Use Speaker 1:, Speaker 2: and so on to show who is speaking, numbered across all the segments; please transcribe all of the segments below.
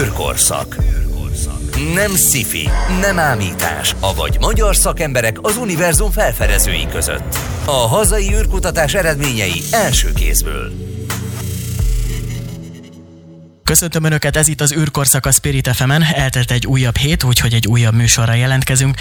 Speaker 1: űrkorszak. Nem sci nem ámítás, avagy magyar szakemberek az univerzum felfedezői között. A hazai űrkutatás eredményei első kézből.
Speaker 2: Köszöntöm Önöket, ez itt az űrkorszak a Spirit fm Eltelt egy újabb hét, úgyhogy egy újabb műsorra jelentkezünk.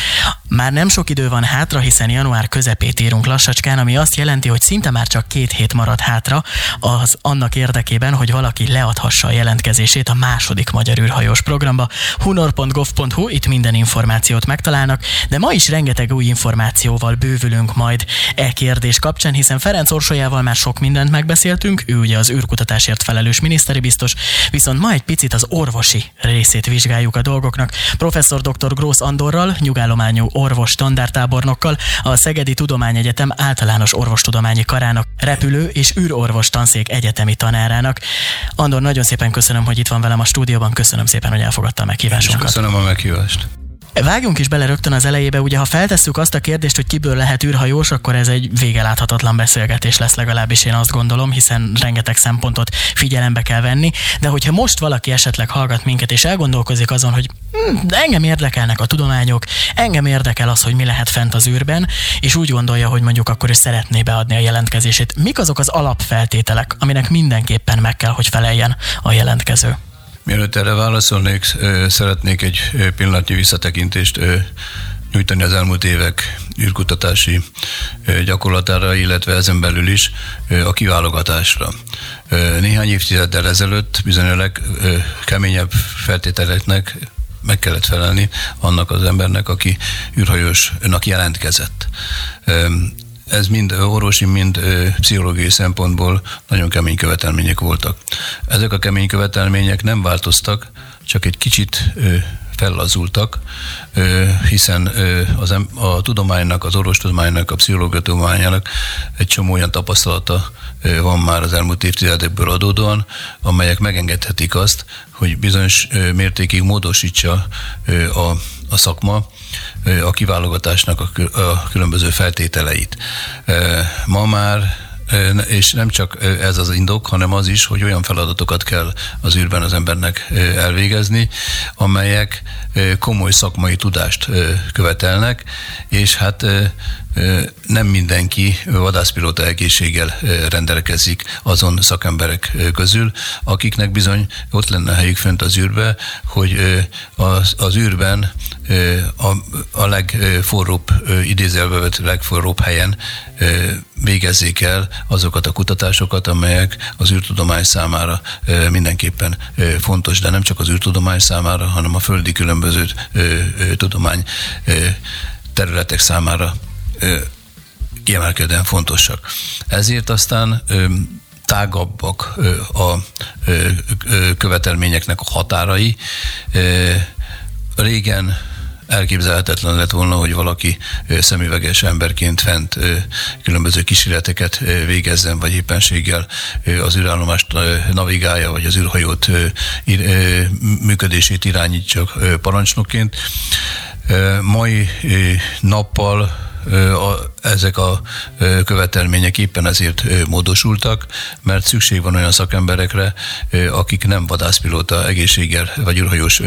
Speaker 2: Már nem sok idő van hátra, hiszen január közepét írunk lassacskán, ami azt jelenti, hogy szinte már csak két hét marad hátra az annak érdekében, hogy valaki leadhassa a jelentkezését a második magyar űrhajós programba. hunor.gov.hu, itt minden információt megtalálnak, de ma is rengeteg új információval bővülünk majd e kérdés kapcsán, hiszen Ferenc Orsolyával már sok mindent megbeszéltünk, ő ugye az űrkutatásért felelős miniszteri biztos, Viszont ma egy picit az orvosi részét vizsgáljuk a dolgoknak. Professzor dr. Grósz Andorral, nyugállományú orvos standártábornokkal, a Szegedi Tudományegyetem általános orvostudományi karának, repülő és űrorvos tanszék egyetemi tanárának. Andor, nagyon szépen köszönöm, hogy itt van velem a stúdióban, köszönöm szépen, hogy elfogadta a meghívásunkat.
Speaker 3: Köszönöm a meghívást.
Speaker 2: Vágjunk is bele rögtön az elejébe, ugye ha feltesszük azt a kérdést, hogy kiből lehet űrhajós, akkor ez egy végeláthatatlan beszélgetés lesz legalábbis én azt gondolom, hiszen rengeteg szempontot figyelembe kell venni, de hogyha most valaki esetleg hallgat minket és elgondolkozik azon, hogy hm, de engem érdekelnek a tudományok, engem érdekel az, hogy mi lehet fent az űrben, és úgy gondolja, hogy mondjuk akkor is szeretné beadni a jelentkezését. Mik azok az alapfeltételek, aminek mindenképpen meg kell, hogy feleljen a jelentkező?
Speaker 3: Mielőtt erre válaszolnék, szeretnék egy pillanatnyi visszatekintést nyújtani az elmúlt évek űrkutatási gyakorlatára, illetve ezen belül is a kiválogatásra. Néhány évtizeddel ezelőtt bizonyos keményebb feltételeknek meg kellett felelni annak az embernek, aki űrhajósnak jelentkezett ez mind orvosi, mind pszichológiai szempontból nagyon kemény követelmények voltak. Ezek a kemény követelmények nem változtak, csak egy kicsit fellazultak, hiszen az, a tudománynak, az orvostudománynak, a pszichológia tudományának egy csomó olyan tapasztalata van már az elmúlt évtizedekből adódóan, amelyek megengedhetik azt, hogy bizonyos mértékig módosítsa a, a szakma a kiválogatásnak a különböző feltételeit. Ma már és nem csak ez az indok, hanem az is, hogy olyan feladatokat kell az űrben az embernek elvégezni, amelyek komoly szakmai tudást követelnek, és hát nem mindenki vadászpilóta egészséggel rendelkezik azon szakemberek közül, akiknek bizony ott lenne helyük fönt az űrbe, hogy az, az űrben a, a legforróbb, idézelve vett legforróbb helyen végezzék el azokat a kutatásokat, amelyek az űrtudomány számára mindenképpen fontos, de nem csak az űrtudomány számára, hanem a földi különböző tudomány területek számára kiemelkedően fontosak. Ezért aztán tágabbak a követelményeknek a határai. Régen elképzelhetetlen lett volna, hogy valaki szemüveges emberként fent különböző kísérleteket végezzen, vagy éppenséggel az űrállomást navigálja, vagy az űrhajót működését irányítsa parancsnokként. Mai nappal a, ezek a követelmények éppen ezért módosultak, mert szükség van olyan szakemberekre, akik nem vadászpilóta egészséggel vagy űrhajós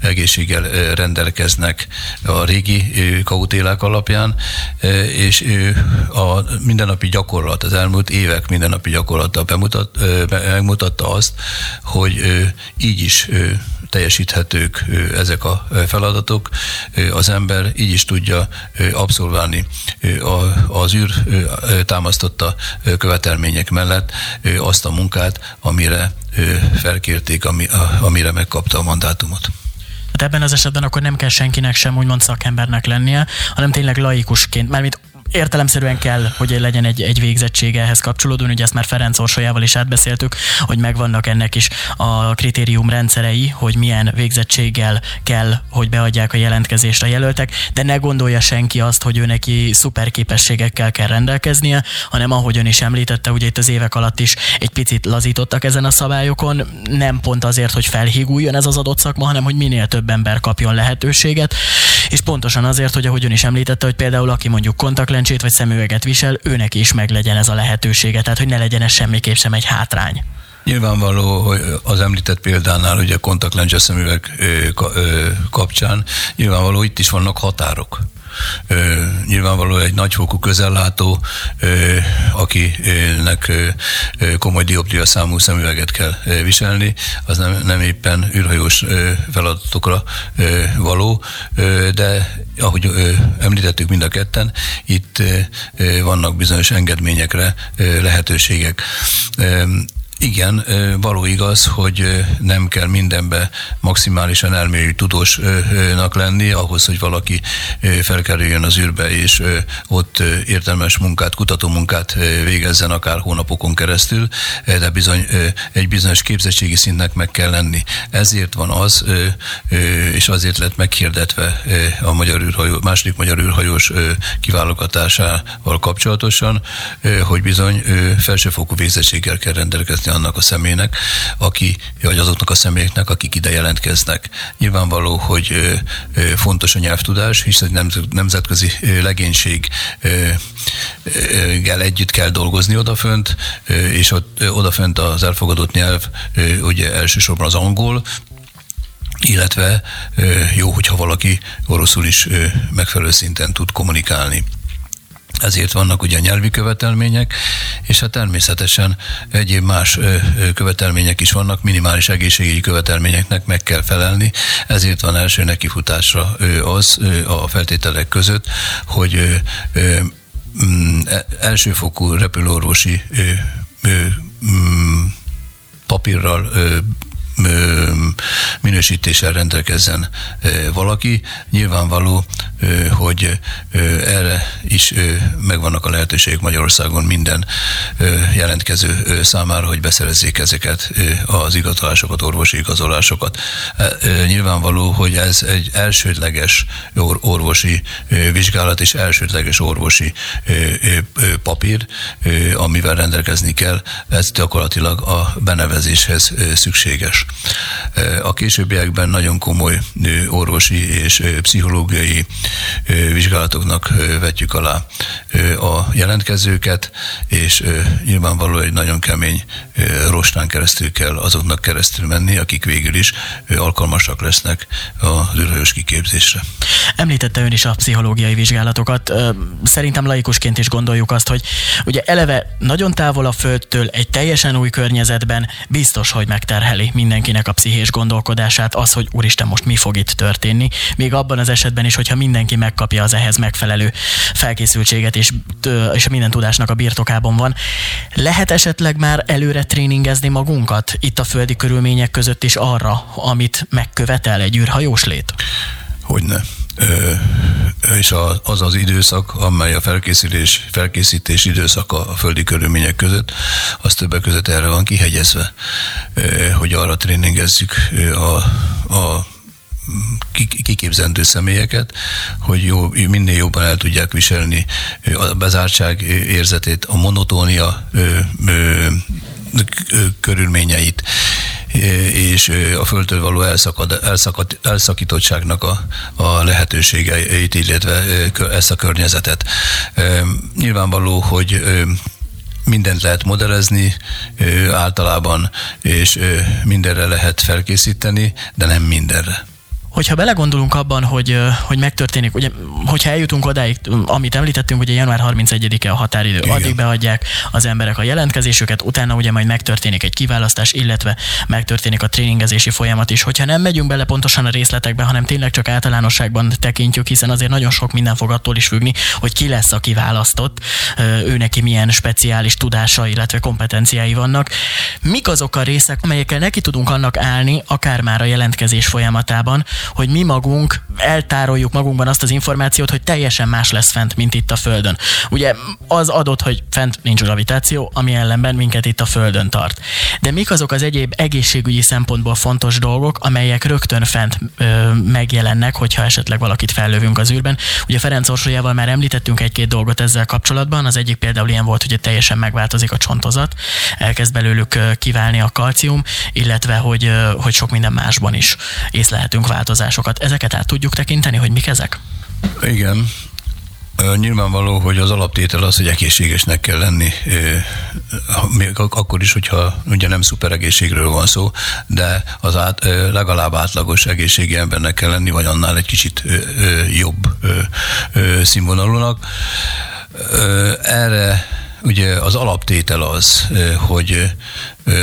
Speaker 3: egészséggel rendelkeznek a régi kautélák alapján, és a mindennapi gyakorlat, az elmúlt évek mindennapi gyakorlata bemutat, megmutatta azt, hogy így is teljesíthetők ezek a feladatok, az ember így is tudja abszolválni az űr támasztotta követelmények mellett azt a munkát, amire felkérték, amire megkapta a mandátumot.
Speaker 2: Hát ebben az esetben akkor nem kell senkinek sem úgymond szakembernek lennie, hanem tényleg laikusként, mármint értelemszerűen kell, hogy legyen egy, egy végzettsége ehhez kapcsolódóan, ugye ezt már Ferenc Orsolyával is átbeszéltük, hogy megvannak ennek is a kritérium rendszerei, hogy milyen végzettséggel kell, hogy beadják a jelentkezést a jelöltek, de ne gondolja senki azt, hogy ő neki szuper képességekkel kell rendelkeznie, hanem ahogy ön is említette, ugye itt az évek alatt is egy picit lazítottak ezen a szabályokon, nem pont azért, hogy felhíguljon ez az adott szakma, hanem hogy minél több ember kapjon lehetőséget, és pontosan azért, hogy ahogy ön is említette, hogy például aki mondjuk kontaktlencsét vagy szemüveget visel, őnek is meg legyen ez a lehetősége, tehát hogy ne legyen ez semmiképp sem egy hátrány.
Speaker 3: Nyilvánvaló, hogy az említett példánál, ugye kontaktlencse szemüveg kapcsán, nyilvánvaló itt is vannak határok nyilvánvalóan egy nagyfokú közellátó, akinek komoly dioptria számú szemüveget kell viselni, az nem, nem éppen űrhajós feladatokra való, de ahogy említettük mind a ketten, itt vannak bizonyos engedményekre lehetőségek. Igen, való igaz, hogy nem kell mindenbe maximálisan elmélyi tudósnak lenni, ahhoz, hogy valaki felkerüljön az űrbe, és ott értelmes munkát, kutatómunkát végezzen akár hónapokon keresztül, de bizony egy bizonyos képzettségi szintnek meg kell lenni. Ezért van az, és azért lett meghirdetve a magyar űrhajó, második magyar űrhajós kiválogatásával kapcsolatosan, hogy bizony felsőfokú végzettséggel kell rendelkezni segíteni annak a személynek, aki, vagy azoknak a személyeknek, akik ide jelentkeznek. Nyilvánvaló, hogy fontos a nyelvtudás, hiszen egy nemzetközi legénység együtt kell dolgozni odafönt, és odafönt az elfogadott nyelv ugye elsősorban az angol, illetve jó, hogyha valaki oroszul is megfelelő szinten tud kommunikálni. Ezért vannak ugye nyelvi követelmények, és hát természetesen egyéb más követelmények is vannak, minimális egészségügyi követelményeknek meg kell felelni, ezért van első nekifutásra az a feltételek között, hogy mm, e, elsőfokú repülőorvosi mm, papírral minősítéssel rendelkezzen valaki. Nyilvánvaló, hogy erre is megvannak a lehetőségek Magyarországon minden jelentkező számára, hogy beszerezzék ezeket az igazolásokat, orvosi igazolásokat. Nyilvánvaló, hogy ez egy elsődleges orvosi vizsgálat és elsődleges orvosi papír, amivel rendelkezni kell, ez gyakorlatilag a benevezéshez szükséges. A későbbiekben nagyon komoly orvosi és pszichológiai vizsgálatoknak vetjük alá a jelentkezőket, és nyilvánvaló egy nagyon kemény rostán keresztül kell azoknak keresztül menni, akik végül is alkalmasak lesznek az űrhajós kiképzésre.
Speaker 2: Említette ön is a pszichológiai vizsgálatokat. Szerintem laikusként is gondoljuk azt, hogy ugye eleve nagyon távol a Földtől egy teljesen új környezetben biztos, hogy megterheli mindenkinek a pszichés gondolkodását az, hogy úristen, most mi fog itt történni. Még abban az esetben is, hogyha mindenki megkapja az ehhez megfelelő felkészültséget és, és minden tudásnak a birtokában van. Lehet esetleg már előre tréningezni magunkat itt a földi körülmények között is arra, amit megkövetel egy űrhajós lét?
Speaker 3: Hogyne és az az időszak, amely a felkészülés, felkészítés időszaka a földi körülmények között, az többek között erre van kihegyezve, hogy arra tréningezzük a, a kiképzendő személyeket, hogy jó, minél jobban el tudják viselni a bezártság érzetét, a monotónia körülményeit, és a földtől való elszakad, elszakad, elszakítottságnak a, a lehetőségeit, illetve ezt a környezetet. Nyilvánvaló, hogy mindent lehet modellezni általában, és mindenre lehet felkészíteni, de nem mindenre.
Speaker 2: Hogyha belegondolunk abban, hogy, hogy megtörténik, ugye, hogyha eljutunk odáig, amit említettünk, ugye január 31-e a határidő, Igen. addig beadják az emberek a jelentkezésüket, utána ugye majd megtörténik egy kiválasztás, illetve megtörténik a tréningezési folyamat is. Hogyha nem megyünk bele pontosan a részletekbe, hanem tényleg csak általánosságban tekintjük, hiszen azért nagyon sok minden fog attól is függni, hogy ki lesz a kiválasztott, ő neki milyen speciális tudása, illetve kompetenciái vannak. Mik azok a részek, amelyekkel neki tudunk annak állni, akár már a jelentkezés folyamatában, hogy mi magunk eltároljuk magunkban azt az információt, hogy teljesen más lesz fent, mint itt a Földön. Ugye az adott, hogy fent nincs gravitáció, ami ellenben minket itt a Földön tart. De mik azok az egyéb egészségügyi szempontból fontos dolgok, amelyek rögtön fent ö, megjelennek, hogyha esetleg valakit fellövünk az űrben. Ugye Ferenc Orsolyával már említettünk egy-két dolgot ezzel kapcsolatban. Az egyik például ilyen volt, hogy teljesen megváltozik a csontozat, elkezd belőlük kiválni a kalcium, illetve hogy, hogy sok minden másban is észlelhetünk változásokat. Ezeket át tudjuk tekinteni, hogy mik ezek?
Speaker 3: Igen. Nyilvánvaló, hogy az alaptétel az, hogy egészségesnek kell lenni, még akkor is, hogyha ugye nem szuper egészségről van szó, de az át, legalább átlagos egészségi embernek kell lenni, vagy annál egy kicsit jobb színvonalúnak. Erre ugye az alaptétel az, hogy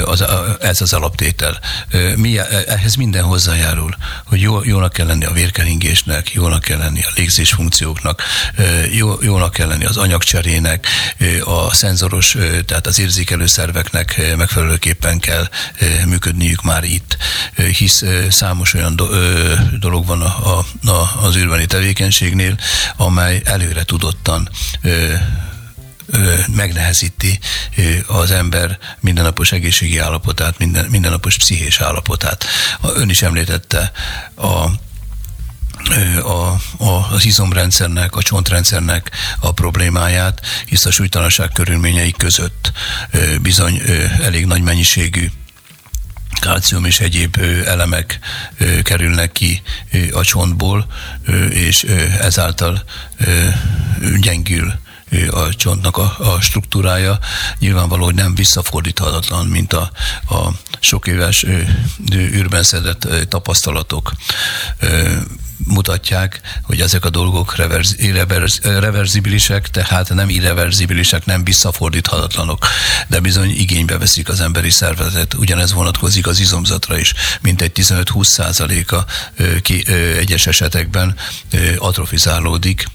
Speaker 3: az, ez az alaptétel. Mi, ehhez minden hozzájárul, hogy jó, jónak kell lenni a vérkeringésnek, jónak kell lenni a légzés funkcióknak, jó, jónak kell lenni az anyagcserének, a szenzoros, tehát az érzékelő szerveknek megfelelőképpen kell működniük már itt, hisz számos olyan dolog van a, a, az űrbeni tevékenységnél, amely előre tudottan megnehezíti az ember mindennapos egészségi állapotát, minden, mindennapos pszichés állapotát. Ön is említette a a, a, az izomrendszernek, a csontrendszernek a problémáját, hisz a súlytalanság körülményei között bizony elég nagy mennyiségű kalcium és egyéb elemek kerülnek ki a csontból, és ezáltal gyengül a csontnak a, a struktúrája. Nyilvánvaló, hogy nem visszafordíthatatlan, mint a, a sok éves űrben szedett tapasztalatok mutatják, hogy ezek a dolgok reverz, reverz, reverzibilisek, tehát nem irreverzibilisek, nem visszafordíthatatlanok, de bizony igénybe veszik az emberi szervezet. Ugyanez vonatkozik az izomzatra is, mint egy 15-20 százaléka egyes esetekben atrofizálódik,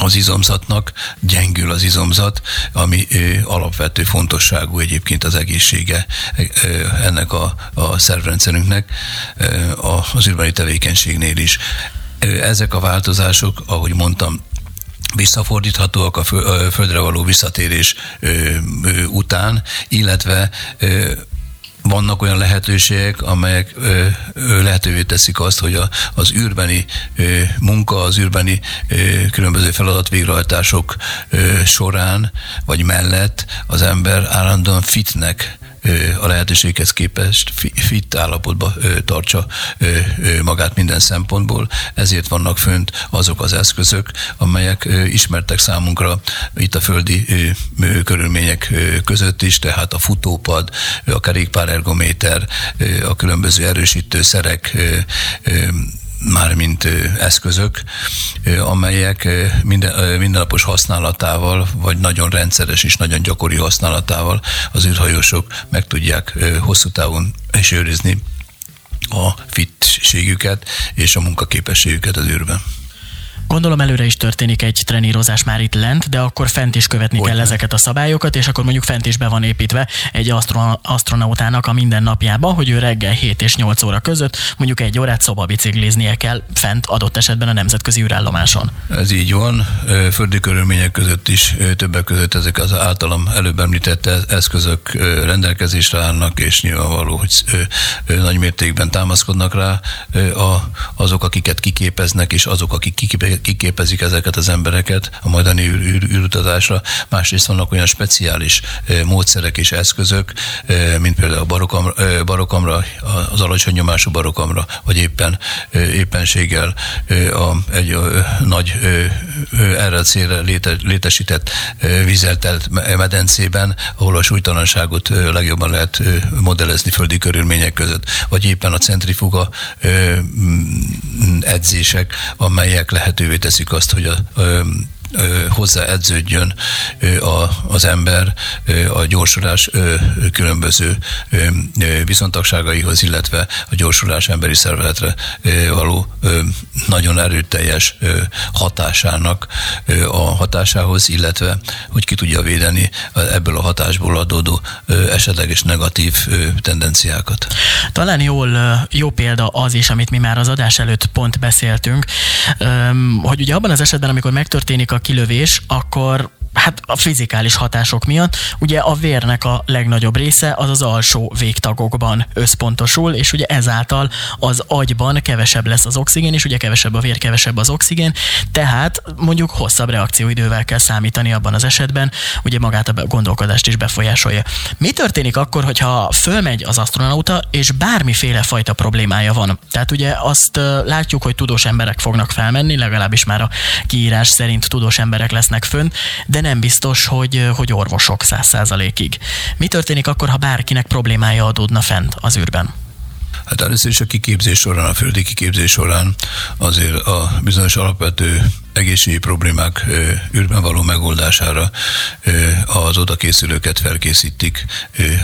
Speaker 3: az izomzatnak, gyengül az izomzat, ami alapvető fontosságú egyébként az egészsége ennek a, a szervrendszerünknek ö, az űrbeni tevékenységnél is. Ezek a változások, ahogy mondtam, visszafordíthatóak a földre való visszatérés után, illetve vannak olyan lehetőségek, amelyek ö, ö, lehetővé teszik azt, hogy a, az űrbeni ö, munka, az űrbeni ö, különböző feladatvégrehajtások ö, során vagy mellett az ember állandóan fitnek a lehetőséghez képest fit állapotba tartsa magát minden szempontból, ezért vannak fönt azok az eszközök, amelyek ismertek számunkra itt a földi körülmények között is, tehát a futópad, a kerékpárergométer, a különböző erősítőszerek, mármint eszközök, amelyek minden, mindennapos használatával, vagy nagyon rendszeres és nagyon gyakori használatával az űrhajósok meg tudják hosszú távon is őrizni a fitségüket és a munkaképességüket az űrben.
Speaker 2: Gondolom előre is történik egy trenírozás már itt lent, de akkor fent is követni Hogy kell ezeket a szabályokat, és akkor mondjuk fent is be van építve egy astronautának a mindennapjába, hogy ő reggel 7 és 8 óra között mondjuk egy órát szobabicikliznie kell fent adott esetben a nemzetközi űrállomáson.
Speaker 3: Ez így van, földi körülmények között is többek között ezek az általam előbb említett eszközök rendelkezésre állnak, és nyilvánvaló, hogy nagy mértékben támaszkodnak rá azok, akiket kiképeznek, és azok, akik kiképezik ezeket az embereket a majdani űr, űrutazásra. Másrészt vannak olyan speciális módszerek és eszközök, mint például a barokamra, barokamra az alacsony nyomású barokamra, vagy éppen éppenséggel a, egy nagy erre a célra léte, létesített vízeltelt medencében, ahol a súlytalanságot legjobban lehet modellezni földi körülmények között, vagy éppen a centrifuga edzések, amelyek lehetővé lehetővé teszik azt, hogy a, hozzá edződjön az ember a gyorsulás különböző viszontagságaihoz, illetve a gyorsulás emberi szervezetre való nagyon erőteljes hatásának a hatásához, illetve hogy ki tudja védeni ebből a hatásból adódó esetleges negatív tendenciákat.
Speaker 2: Talán jól, jó példa az is, amit mi már az adás előtt pont beszéltünk, hogy ugye abban az esetben, amikor megtörténik a kilövés, akkor hát a fizikális hatások miatt. Ugye a vérnek a legnagyobb része az az alsó végtagokban összpontosul, és ugye ezáltal az agyban kevesebb lesz az oxigén, és ugye kevesebb a vér, kevesebb az oxigén, tehát mondjuk hosszabb reakcióidővel kell számítani abban az esetben, ugye magát a gondolkodást is befolyásolja. Mi történik akkor, hogyha fölmegy az astronauta, és bármiféle fajta problémája van? Tehát ugye azt látjuk, hogy tudós emberek fognak felmenni, legalábbis már a kiírás szerint tudós emberek lesznek fönn, de nem biztos, hogy, hogy orvosok száz százalékig. Mi történik akkor, ha bárkinek problémája adódna fent az űrben?
Speaker 3: Hát először is a kiképzés során, a földi kiképzés során azért a bizonyos alapvető egészségügyi problémák űrben való megoldására az oda készülőket felkészítik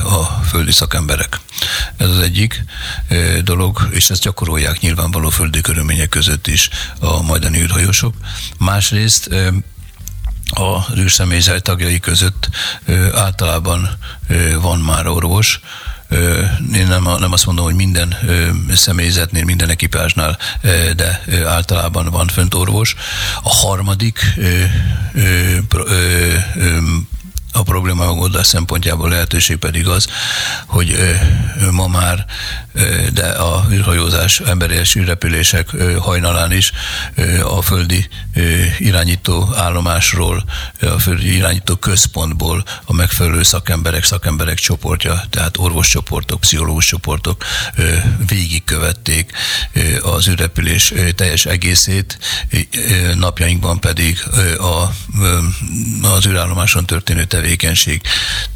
Speaker 3: a földi szakemberek. Ez az egyik dolog, és ezt gyakorolják nyilvánvaló földi körülmények között is a majdani űrhajósok. Másrészt a űrszemélyzet tagjai között általában van már orvos, én nem, nem azt mondom, hogy minden személyzetnél, minden ekipázsnál, de általában van fönt orvos. A harmadik a probléma megoldás szempontjából lehetőség pedig az, hogy ma már, de a űrhajózás, emberi űrrepülések hajnalán is a földi irányító állomásról, a földi irányító központból a megfelelő szakemberek, szakemberek csoportja, tehát orvoscsoportok, pszichológus csoportok végigkövették az űrrepülés teljes egészét, napjainkban pedig a, az űrállomáson történő tevékenység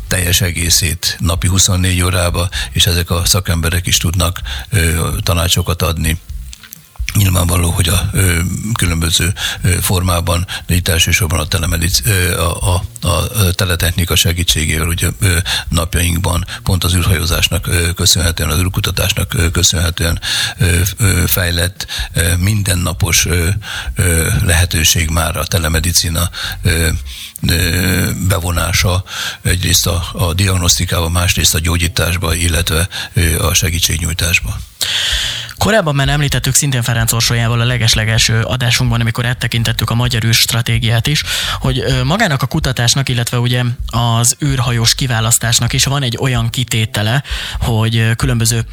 Speaker 3: teljes egészét napi 24 órába, és ezek a szakemberek is tudnak ö, tanácsokat adni Nyilvánvaló, hogy a ö, különböző ö, formában, de itt elsősorban a, telemedic, ö, a, a, a teletechnika segítségével ugye ö, napjainkban pont az űrhajózásnak ö, köszönhetően, az űrkutatásnak ö, köszönhetően ö, ö, fejlett ö, mindennapos ö, ö, lehetőség már a telemedicina ö, bevonása egyrészt a, a diagnosztikába, másrészt a gyógyításba, illetve a segítségnyújtásba.
Speaker 2: Korábban már említettük szintén Ferenc Orsolyával a legeslegelső adásunkban, amikor áttekintettük a magyar űr stratégiát is, hogy magának a kutatásnak, illetve ugye az űrhajós kiválasztásnak is van egy olyan kitétele, hogy különböző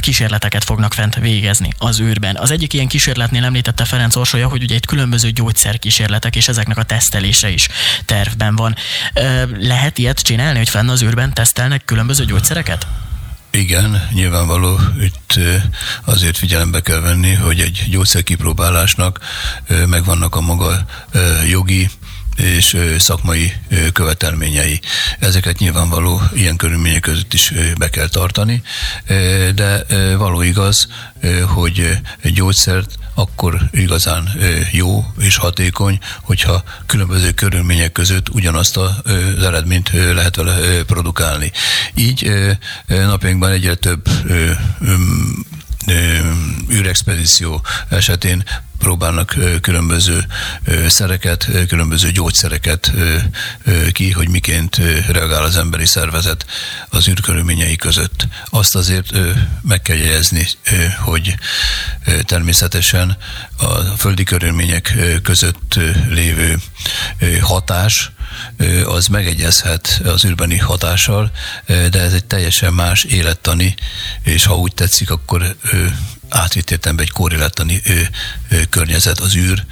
Speaker 2: kísérleteket fognak fent végezni az űrben. Az egyik ilyen kísérletnél említette Ferenc Orsolya, hogy ugye egy különböző gyógyszerkísérletek és ezeknek a tesztelése is tervben van. Lehet ilyet csinálni, hogy fenn az űrben tesztelnek különböző gyógyszereket?
Speaker 3: Igen, nyilvánvaló, itt azért figyelembe kell venni, hogy egy gyógyszerkipróbálásnak megvannak a maga jogi és szakmai követelményei. Ezeket nyilvánvaló ilyen körülmények között is be kell tartani, de való igaz, hogy gyógyszert akkor igazán jó és hatékony, hogyha különböző körülmények között ugyanazt az eredményt lehet vele produkálni. Így napjainkban egyre több űrexpedíció esetén próbálnak különböző szereket, különböző gyógyszereket ki, hogy miként reagál az emberi szervezet az űrkörülményei között. Azt azért meg kell jegyezni, hogy természetesen a földi körülmények között lévő hatás, az megegyezhet az űrbeni hatással, de ez egy teljesen más élettani, és ha úgy tetszik, akkor átvitt egy korreláttani környezet az űr,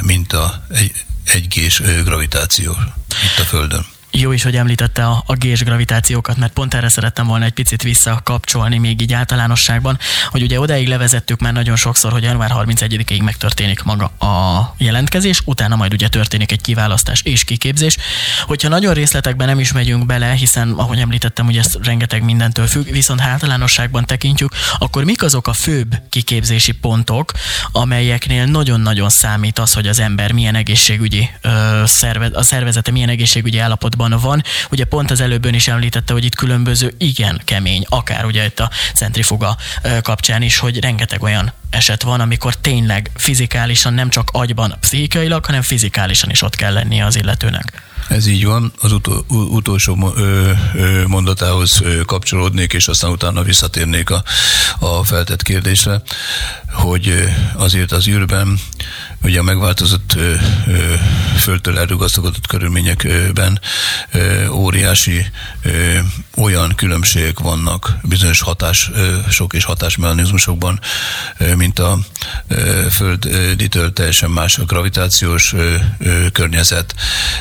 Speaker 3: mint a egy, egygés gravitáció itt a Földön.
Speaker 2: Jó is, hogy említette a, a gés gravitációkat, mert pont erre szerettem volna egy picit visszakapcsolni még így általánosságban, hogy ugye odáig levezettük már nagyon sokszor, hogy január 31-ig megtörténik maga a jelentkezés, utána majd ugye történik egy kiválasztás és kiképzés. Hogyha nagyon részletekben nem is megyünk bele, hiszen ahogy említettem, hogy ez rengeteg mindentől függ, viszont általánosságban tekintjük, akkor mik azok a főbb kiképzési pontok, amelyeknél nagyon-nagyon számít az, hogy az ember milyen egészségügyi ö, szerve, a szervezete milyen egészségügyi állapotban állapotban van. Ugye pont az előbbön is említette, hogy itt különböző igen kemény, akár ugye itt a centrifuga kapcsán is, hogy rengeteg olyan eset van, amikor tényleg fizikálisan, nem csak agyban, pszichikailag, hanem fizikálisan is ott kell lennie az illetőnek.
Speaker 3: Ez így van, az utol, utolsó mondatához kapcsolódnék, és aztán utána visszatérnék a, a feltett kérdésre, hogy azért az űrben ugye a megváltozott földtől elrugasztogatott körülményekben óriási olyan különbségek vannak bizonyos hatások és hatásmechanizmusokban, mint a földitől teljesen más a gravitációs környezet,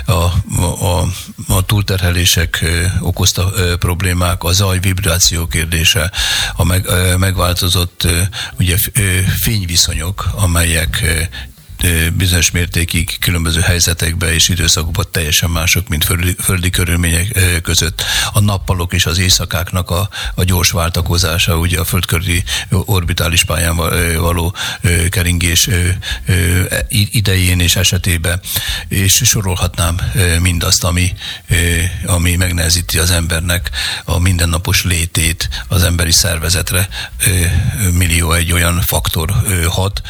Speaker 3: a, a, a túlterhelések okozta problémák, a zaj vibráció kérdése, a meg, megváltozott ugye fényviszonyok, amelyek bizonyos mértékig különböző helyzetekben és időszakokban teljesen mások, mint földi, földi körülmények között. A nappalok és az éjszakáknak a, a gyors váltakozása, ugye a földkörüli orbitális pályán való keringés idején és esetében, és sorolhatnám mindazt, ami, ami megnehezíti az embernek a mindennapos létét az emberi szervezetre. Millió egy olyan faktor hat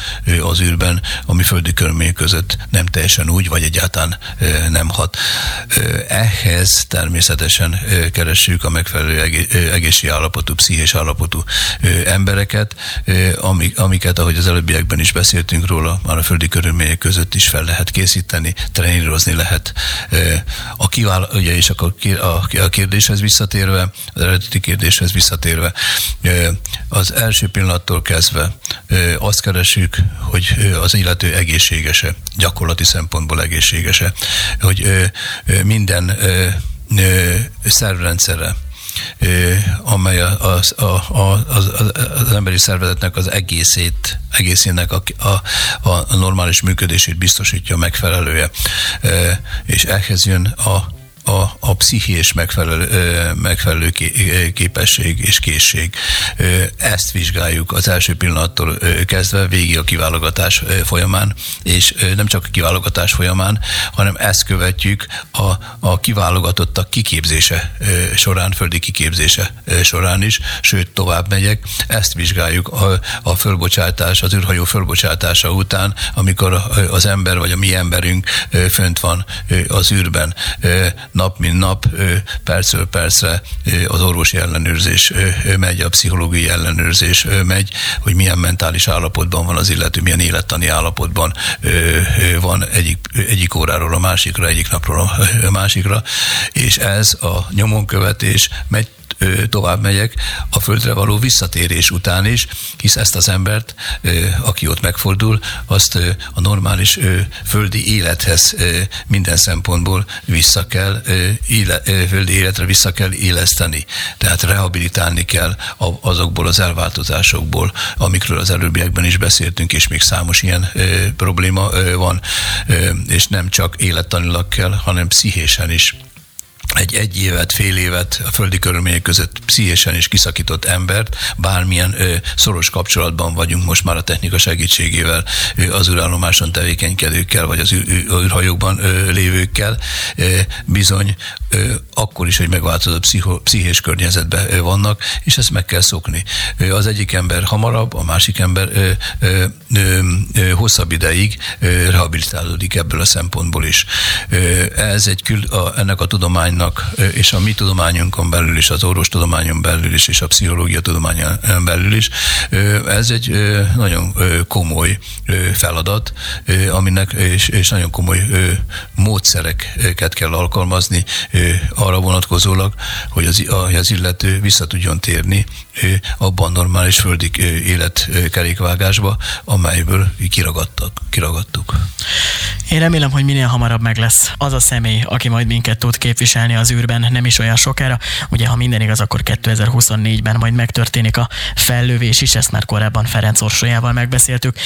Speaker 3: az űrben, ami föld földi körülmények között nem teljesen úgy, vagy egyáltalán nem hat. Ehhez természetesen keressük a megfelelő egészségi állapotú, pszichés állapotú embereket, amiket, ahogy az előbbiekben is beszéltünk róla, már a földi körülmények között is fel lehet készíteni, trénírozni lehet. A kivál, ugye, és akkor a kérdéshez visszatérve, az eredeti kérdéshez visszatérve, az első pillanattól kezdve azt keresünk, hogy az illető egészségese, gyakorlati szempontból egészségese, hogy minden szervrendszere, amely az, a, a, az, az emberi szervezetnek az egészét, egészének a, a, a normális működését biztosítja megfelelője. És ehhez jön a a, a pszichés megfelelő, megfelelő képesség és készség. Ezt vizsgáljuk az első pillanattól kezdve végig a kiválogatás folyamán, és nem csak a kiválogatás folyamán, hanem ezt követjük a, a kiválogatottak kiképzése során, földi kiképzése során is, sőt tovább megyek, ezt vizsgáljuk a, a fölbocsátás, az űrhajó fölbocsátása után, amikor az ember vagy a mi emberünk fönt van az űrben nap mint nap, percről percre az orvosi ellenőrzés megy, a pszichológiai ellenőrzés megy, hogy milyen mentális állapotban van az illető, milyen élettani állapotban van egyik, egyik óráról a másikra, egyik napról a másikra, és ez a nyomonkövetés megy tovább megyek, a földre való visszatérés után is, hisz ezt az embert, aki ott megfordul, azt a normális földi élethez minden szempontból vissza kell, földi életre vissza kell éleszteni. Tehát rehabilitálni kell azokból az elváltozásokból, amikről az előbbiekben is beszéltünk, és még számos ilyen probléma van, és nem csak élettanilag kell, hanem pszichésen is egy egy évet, fél évet a földi körülmények között pszichésen is kiszakított embert, bármilyen ö, szoros kapcsolatban vagyunk most már a technika segítségével ö, az űrállomáson tevékenykedőkkel, vagy az űrhajókban ö, lévőkkel, ö, bizony ö, akkor is, hogy megváltozott pszicho, pszichés környezetben ö, vannak, és ezt meg kell szokni. Ö, az egyik ember hamarabb, a másik ember ö, ö, ö, ö, hosszabb ideig ö, rehabilitálódik ebből a szempontból is. Ö, ez egy kül, a, ennek a tudomány tudománynak, és a mi tudományunkon belül is, az orvostudományon belül is, és a pszichológia tudományon belül is, ez egy nagyon komoly feladat, aminek, és, és nagyon komoly módszereket kell alkalmazni arra vonatkozólag, hogy az, az illető vissza tudjon térni abban normális földi életkerékvágásba, amelyből kiragadtak, kiragadtuk.
Speaker 2: Én remélem, hogy minél hamarabb meg lesz az a személy, aki majd minket tud képviselni az űrben, nem is olyan sokára. Ugye, ha minden igaz, akkor 2024-ben majd megtörténik a fellövés is, ezt már korábban Ferenc Orsolyával megbeszéltük.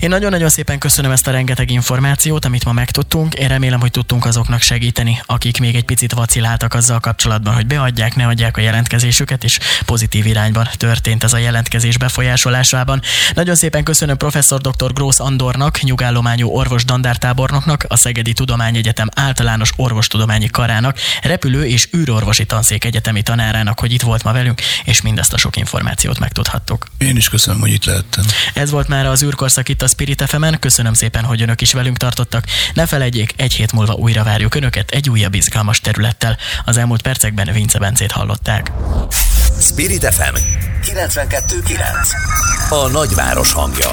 Speaker 2: Én nagyon-nagyon szépen köszönöm ezt a rengeteg információt, amit ma megtudtunk. Én remélem, hogy tudtunk azoknak segíteni, akik még egy picit vaciláltak azzal kapcsolatban, hogy beadják, ne adják a jelentkezésüket, és pozitív irányban történt ez a jelentkezés befolyásolásában. Nagyon szépen köszönöm professzor dr. Grósz Andornak, nyugállományú orvos dandártábornoknak, a Szegedi Tudományegyetem általános orvostudományi karának, repülő és űrorvosi tanszék egyetemi tanárának, hogy itt volt ma velünk, és mindezt a sok információt megtudhattuk.
Speaker 3: Én is köszönöm, hogy itt lehettem.
Speaker 2: Ez volt már az űrkorszak itt a Spirit fm -en. Köszönöm szépen, hogy önök is velünk tartottak. Ne felejtjék, egy hét múlva újra várjuk önöket egy újabb izgalmas területtel. Az elmúlt percekben Vince Bencét hallották.
Speaker 1: Spirit FM 92.9 A nagyváros hangja